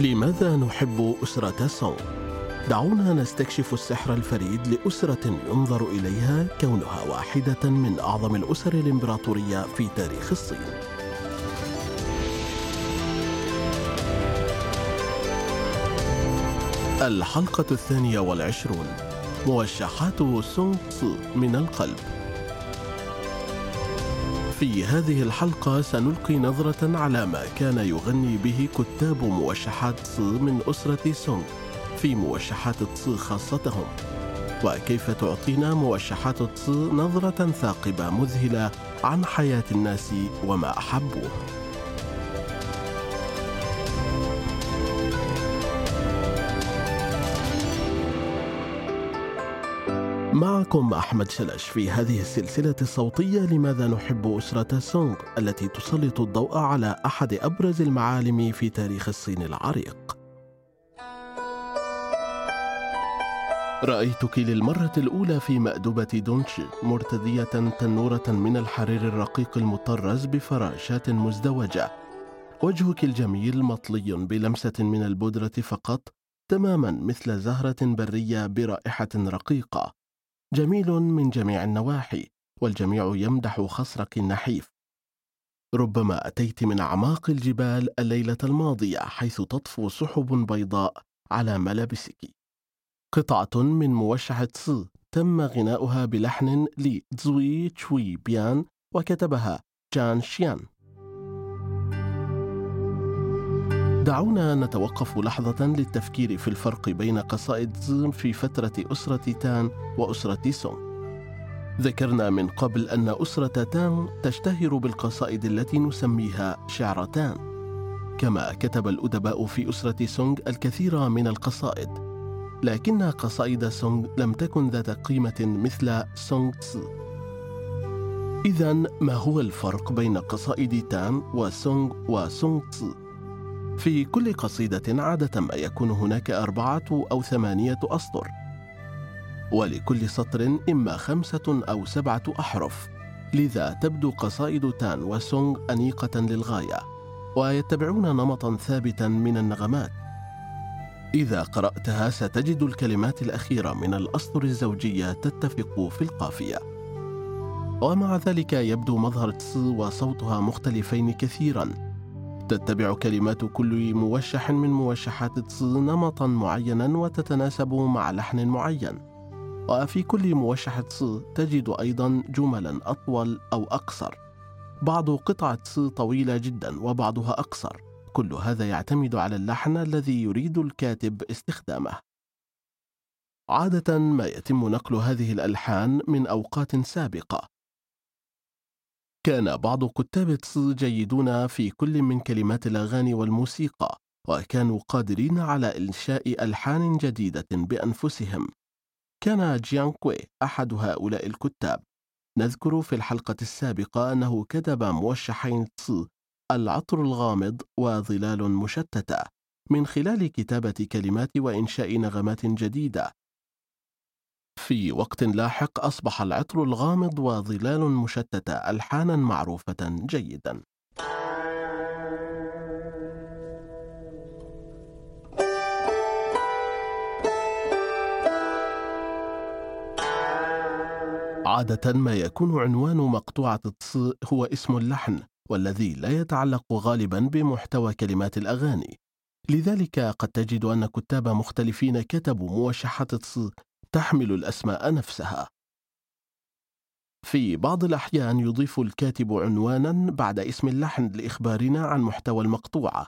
لماذا نحب أسرة سونغ؟ دعونا نستكشف السحر الفريد لأسرة ينظر إليها كونها واحدة من أعظم الأسر الإمبراطورية في تاريخ الصين. الحلقة الثانية والعشرون موشحات سونغ من القلب في هذه الحلقة سنلقي نظرة على ما كان يغني به كتاب موشحات تسو من أسرة سونغ في موشحات تسو خاصتهم. وكيف تعطينا موشحات تسو نظرة ثاقبة مذهلة عن حياة الناس وما أحبوه؟ معكم أحمد شلش في هذه السلسلة الصوتية لماذا نحب أسرة سونغ التي تسلط الضوء على أحد أبرز المعالم في تاريخ الصين العريق. رأيتك للمرة الأولى في مأدبة دونشي مرتدية تنورة من الحرير الرقيق المطرز بفراشات مزدوجة. وجهك الجميل مطلي بلمسة من البودرة فقط تماما مثل زهرة برية برائحة رقيقة. جميل من جميع النواحي والجميع يمدح خصرك النحيف. ربما أتيت من أعماق الجبال الليلة الماضية حيث تطفو سحب بيضاء على ملابسك. قطعة من موشح تس تم غناؤها بلحن لزوي تشوي بيان وكتبها جان شيان. دعونا نتوقف لحظة للتفكير في الفرق بين قصائد زم في فترة أسرة تان وأسرة سونغ. ذكرنا من قبل أن أسرة تان تشتهر بالقصائد التي نسميها شعر تان. كما كتب الأدباء في أسرة سونغ الكثير من القصائد. لكن قصائد سونغ لم تكن ذات قيمة مثل سونغ تسو. إذا ما هو الفرق بين قصائد تان وسونغ وسونغ تسو؟ في كل قصيدة عادة ما يكون هناك أربعة أو ثمانية أسطر. ولكل سطر إما خمسة أو سبعة أحرف. لذا تبدو قصائد تان وسونغ أنيقة للغاية ويتبعون نمطا ثابتا من النغمات. إذا قرأتها ستجد الكلمات الأخيرة من الأسطر الزوجية تتفق في القافية. ومع ذلك يبدو مظهر تس وصوتها مختلفين كثيرا. تتبع كلمات كل موشح من موشحات تس نمطا معينا وتتناسب مع لحن معين. وفي كل موشح تس تجد أيضا جملا أطول أو أقصر. بعض قطع تس طويلة جدا وبعضها أقصر. كل هذا يعتمد على اللحن الذي يريد الكاتب استخدامه. عادة ما يتم نقل هذه الألحان من أوقات سابقة. كان بعض كتاب تس جيدون في كل من كلمات الأغاني والموسيقى وكانوا قادرين على إنشاء ألحان جديدة بأنفسهم. كان جيانكوي أحد هؤلاء الكتاب. نذكر في الحلقة السابقة أنه كتب موشحين تس العطر الغامض وظلال مشتتة من خلال كتابة كلمات وإنشاء نغمات جديدة. في وقت لاحق أصبح العطر الغامض وظلال مشتتة ألحانا معروفة جيدا. عادة ما يكون عنوان مقطوعة تص هو اسم اللحن والذي لا يتعلق غالبا بمحتوى كلمات الأغاني. لذلك قد تجد أن كتاب مختلفين كتبوا موشحات تص تحمل الأسماء نفسها. في بعض الأحيان يضيف الكاتب عنوانا بعد اسم اللحن لإخبارنا عن محتوى المقطوعه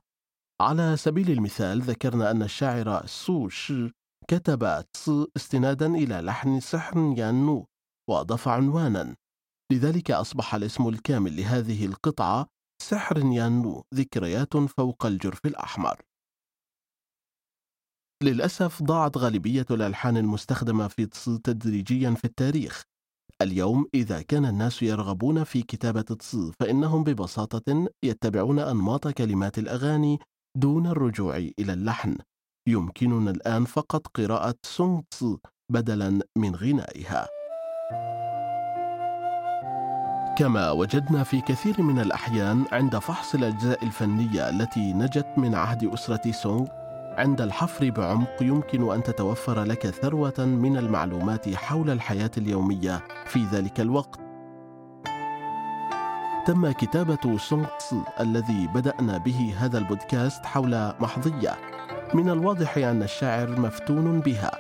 على سبيل المثال ذكرنا أن الشاعر سو شي كتب تس استنادا إلى لحن سحر يانو وأضاف عنوانا. لذلك أصبح الاسم الكامل لهذه القطعة سحر يانو ذكريات فوق الجرف الأحمر. للأسف ضاعت غالبية الألحان المستخدمة في تدريجيا في التاريخ. اليوم إذا كان الناس يرغبون في كتابة تص فإنهم ببساطة يتبعون أنماط كلمات الأغاني دون الرجوع إلى اللحن. يمكننا الآن فقط قراءة سونغ بدلا من غنائها. كما وجدنا في كثير من الأحيان عند فحص الأجزاء الفنية التي نجت من عهد أسرة سونغ عند الحفر بعمق يمكن أن تتوفر لك ثروة من المعلومات حول الحياة اليومية في ذلك الوقت. تم كتابة سونغ تسو الذي بدأنا به هذا البودكاست حول محظية. من الواضح أن الشاعر مفتون بها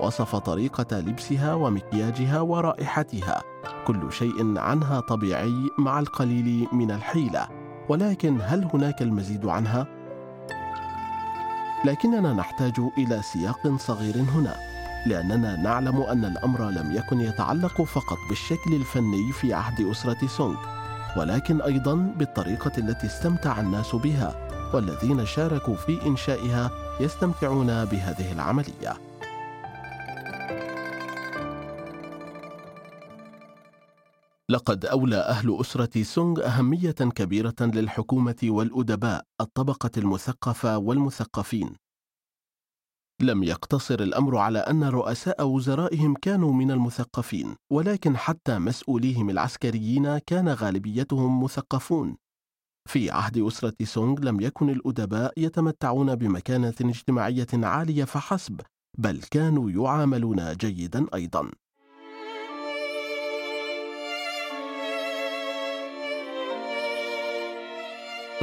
وصف طريقة لبسها ومكياجها ورائحتها. كل شيء عنها طبيعي مع القليل من الحيلة. ولكن هل هناك المزيد عنها؟ لكننا نحتاج إلى سياق صغير هنا لأننا نعلم أن الأمر لم يكن يتعلق فقط بالشكل الفني في عهد أسرة سونغ ولكن أيضا بالطريقة التي استمتع الناس بها والذين شاركوا في إنشائها يستمتعون بهذه العملية. لقد أولى أهل أسرة سونغ أهمية كبيرة للحكومة والأدباء الطبقة المثقفة والمثقفين. لم يقتصر الأمر على أن رؤساء وزرائهم كانوا من المثقفين، ولكن حتى مسؤوليهم العسكريين كان غالبيتهم مثقفون. في عهد أسرة سونغ لم يكن الأدباء يتمتعون بمكانة اجتماعية عالية فحسب، بل كانوا يعاملون جيدا أيضا.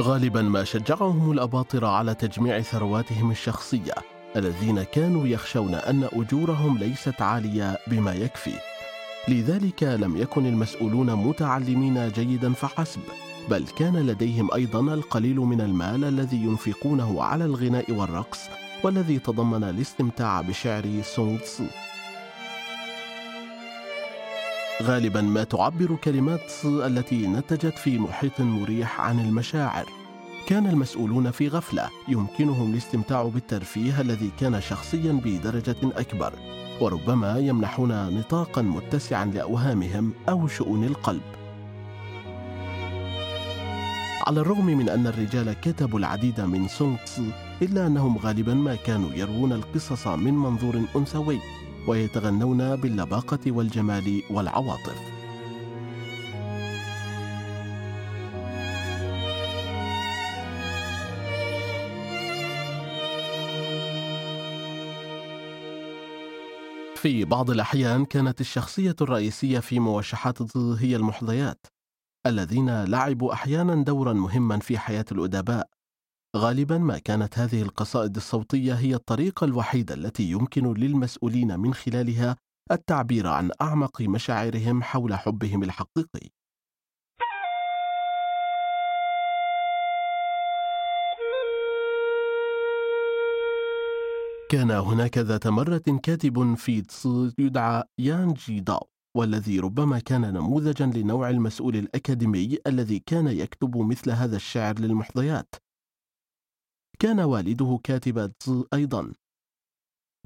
غالبا ما شجعهم الأباطرة على تجميع ثرواتهم الشخصية الذين كانوا يخشون أن أجورهم ليست عالية بما يكفي. لذلك لم يكن المسؤولون متعلمين جيدا فحسب بل كان لديهم أيضا القليل من المال الذي ينفقونه على الغناء والرقص والذي تضمن الاستمتاع بشعر سونغ تسو. غالبا ما تعبر كلمات التي نتجت في محيط مريح عن المشاعر. كان المسؤولون في غفلة يمكنهم الاستمتاع بالترفيه الذي كان شخصيا بدرجة أكبر وربما يمنحون نطاقا متسعا لأوهامهم أو شؤون القلب. على الرغم من أن الرجال كتبوا العديد من سونغ إلا أنهم غالبا ما كانوا يروون القصص من منظور أنثوي. ويتغنون باللباقة والجمال والعواطف. في بعض الأحيان كانت الشخصية الرئيسية في موشحات هي المحظيات الذين لعبوا أحيانا دورا مهما في حياة الأدباء. غالبا ما كانت هذه القصائد الصوتية هي الطريقة الوحيدة التي يمكن للمسؤولين من خلالها التعبير عن أعمق مشاعرهم حول حبهم الحقيقي. كان هناك ذات مرة كاتب في تسو يدعى يان جي داو والذي ربما كان نموذجا لنوع المسؤول الأكاديمي الذي كان يكتب مثل هذا الشعر للمحظيات. كان والده كاتب أيضا.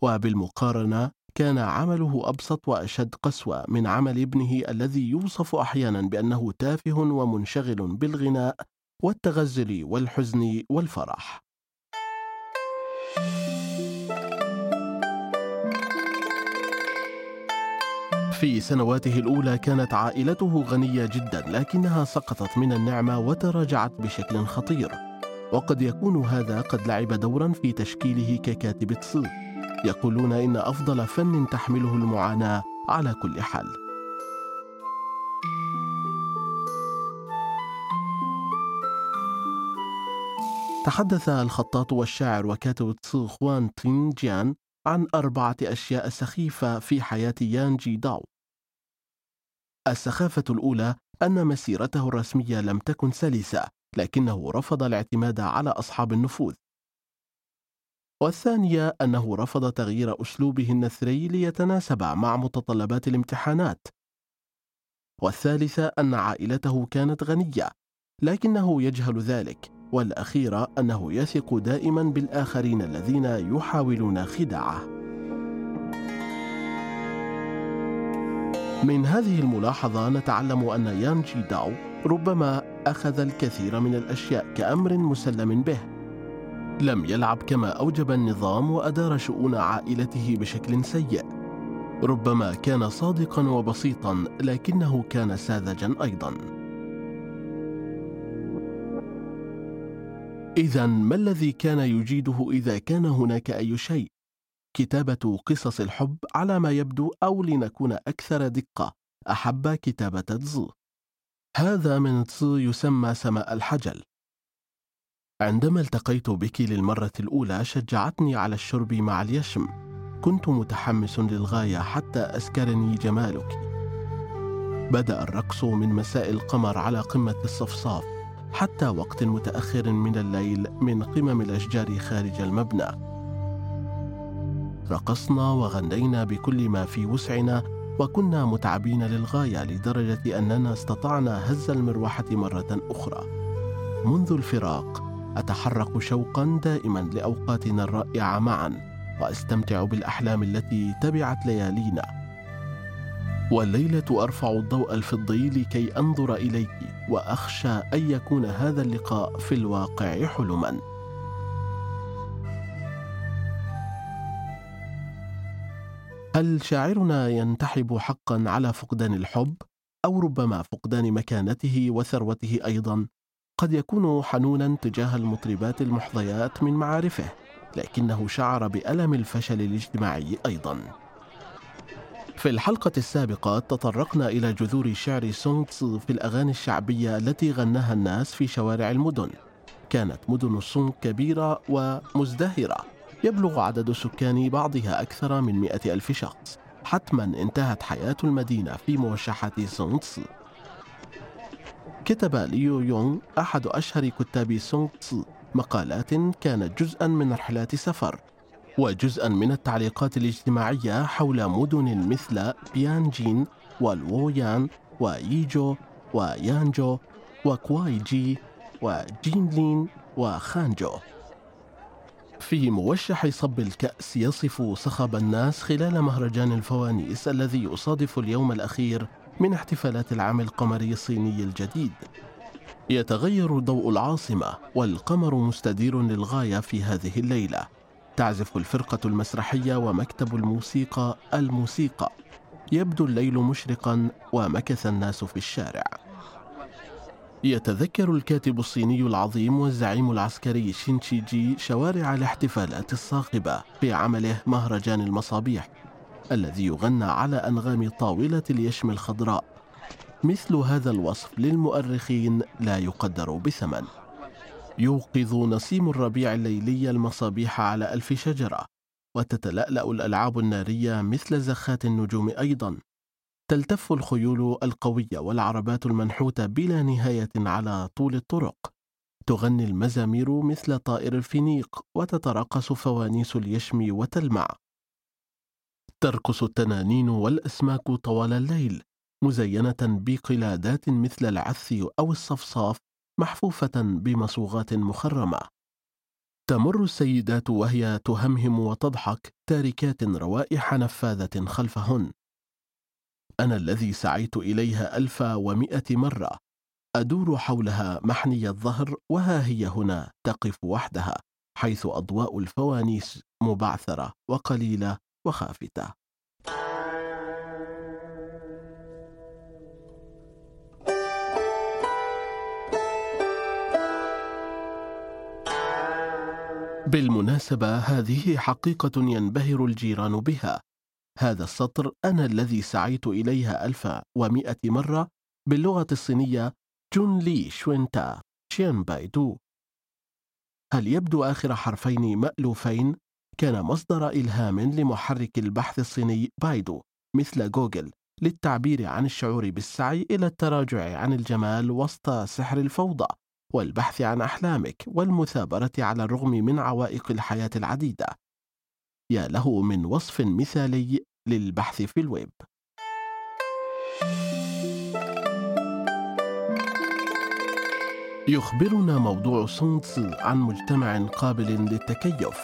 وبالمقارنة كان عمله أبسط وأشد قسوة من عمل ابنه الذي يوصف أحيانا بأنه تافه ومنشغل بالغناء والتغزل والحزن والفرح. في سنواته الأولى كانت عائلته غنية جدا لكنها سقطت من النعمة وتراجعت بشكل خطير. وقد يكون هذا قد لعب دورا في تشكيله ككاتب تصو يقولون إن أفضل فن تحمله المعاناة على كل حال. تحدث الخطاط والشاعر وكاتب تصو خوان تين جيان عن أربعة أشياء سخيفة في حياة يان جي داو. السخافة الأولى أن مسيرته الرسمية لم تكن سلسة. لكنه رفض الاعتماد على أصحاب النفوذ. والثانية أنه رفض تغيير أسلوبه النثري ليتناسب مع متطلبات الامتحانات. والثالثة أن عائلته كانت غنية لكنه يجهل ذلك. والأخيرة أنه يثق دائما بالآخرين الذين يحاولون خداعه. من هذه الملاحظة نتعلم أن يان جي داو ربما أخذ الكثير من الأشياء كأمر مسلم به. لم يلعب كما أوجب النظام وأدار شؤون عائلته بشكل سيء. ربما كان صادقا وبسيطا لكنه كان ساذجا أيضا. اذا ما الذي كان يجيده إذا كان هناك أي شيء؟ كتابة قصص الحب على ما يبدو أو لنكون أكثر دقة. أحب كتابة تزو هذا من تزو يسمى سماء الحجل. عندما التقيت بك للمرة الأولى شجعتني على الشرب مع اليشم. كنت متحمس للغاية حتى أسكرني جمالك. بدأ الرقص من مساء القمر على قمة الصفصاف حتى وقت متأخر من الليل من قمم الأشجار خارج المبنى. رقصنا وغنينا بكل ما في وسعنا وكنا متعبين للغاية لدرجة أننا استطعنا هز المروحة مرة أخرى. منذ الفراق أتحرك شوقا دائما لأوقاتنا الرائعة معا وأستمتع بالأحلام التي تبعت ليالينا. والليلة أرفع الضوء الفضي لكي أنظر إليك وأخشى أن يكون هذا اللقاء في الواقع حلما. هل شاعرنا ينتحب حقا على فقدان الحب أو ربما فقدان مكانته وثروته أيضا؟ قد يكون حنونا تجاه المطربات المحظيات من معارفه لكنه شعر بألم الفشل الاجتماعي أيضا. في الحلقة السابقة تطرقنا إلى جذور شعر سونغ تسو في الأغاني الشعبية التي غناها الناس في شوارع المدن. كانت مدن الصونغ كبيرة ومزدهرة. يبلغ عدد سكان بعضها أكثر من مئة ألف شخص. حتما انتهت حياة المدينة في موشحة سونغ تسو كتب ليو يونغ أحد أشهر كتاب سونغ تسو مقالات كانت جزءا من رحلات سفر وجزءا من التعليقات الاجتماعية حول مدن مثل بيانجين والوويان وييجو ويانجو وكوايجي وجينلين وخانجو. في موشح صب الكأس يصف صخب الناس خلال مهرجان الفوانيس الذي يصادف اليوم الأخير من احتفالات العام القمري الصيني الجديد. يتغير ضوء العاصمة والقمر مستدير للغاية في هذه الليلة. تعزف الفرقة المسرحية ومكتب الموسيقى الموسيقى. يبدو الليل مشرقا ومكث الناس في الشارع. يتذكر الكاتب الصيني العظيم والزعيم العسكري شينشي جي شوارع الاحتفالات الصاخبة في عمله مهرجان المصابيح الذي يغنى على أنغام طاولة اليشم الخضراء. مثل هذا الوصف للمؤرخين لا يقدر بثمن. يوقظ نسيم الربيع الليلي المصابيح على ألف شجرة وتتلألأ الألعاب النارية مثل زخات النجوم أيضا. تلتف الخيول القوية والعربات المنحوتة بلا نهاية على طول الطرق. تغني المزامير مثل طائر الفينيق وتتراقص فوانيس اليشم وتلمع. ترقص التنانين والأسماك طوال الليل مزينة بقلادات مثل العث أو الصفصاف محفوفة بمصوغات مخرمة. تمر السيدات وهي تهمهم وتضحك تاركات روائح نفاذة خلفهن. أنا الذي سعيت إليها ألف ومئة مرة. أدور حولها محني الظهر وها هي هنا تقف وحدها حيث أضواء الفوانيس مبعثرة وقليلة وخافتة. بالمناسبة هذه حقيقة ينبهر الجيران بها. هذا السطر أنا الذي سعيت إليها ألف ومئة مرة باللغة الصينية 众里寻他千百度. هل يبدو آخر حرفين مألوفين؟ كان مصدر إلهام لمحرك البحث الصيني بايدو مثل جوجل للتعبير عن الشعور بالسعي إلى التراجع عن الجمال وسط سحر الفوضى والبحث عن أحلامك والمثابرة على الرغم من عوائق الحياة العديدة. يا له من وصف مثالي للبحث في الويب. يخبرنا موضوع سونغ عن مجتمع قابل للتكيف.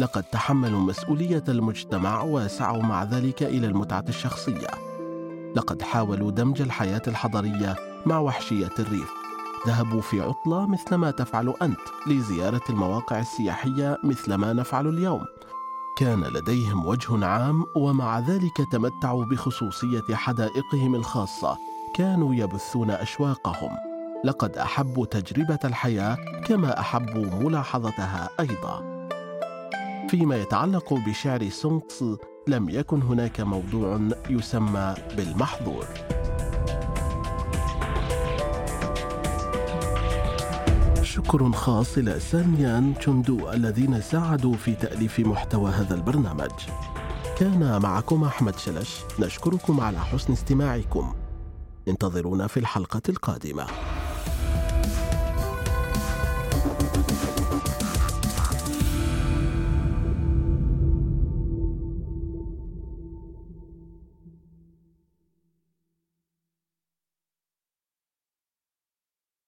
لقد تحملوا مسؤولية المجتمع وسعوا مع ذلك إلى المتعة الشخصية. لقد حاولوا دمج الحياة الحضرية مع وحشية الريف. ذهبوا في عطلة مثل ما تفعل أنت لزيارة المواقع السياحية مثل ما نفعل اليوم. كان لديهم وجه عام ومع ذلك تمتعوا بخصوصية حدائقهم الخاصة. كانوا يبثون أشواقهم. لقد أحبوا تجربة الحياة كما أحبوا ملاحظتها أيضا. فيما يتعلق بشعر سونغ تسو لم يكن هناك موضوع يسمى بالمحظور. شكر خاص إلى سانيان تشوندو الذين ساعدوا في تأليف محتوى هذا البرنامج. كان معكم أحمد شلش. نشكركم على حسن استماعكم. انتظرونا في الحلقة القادمة.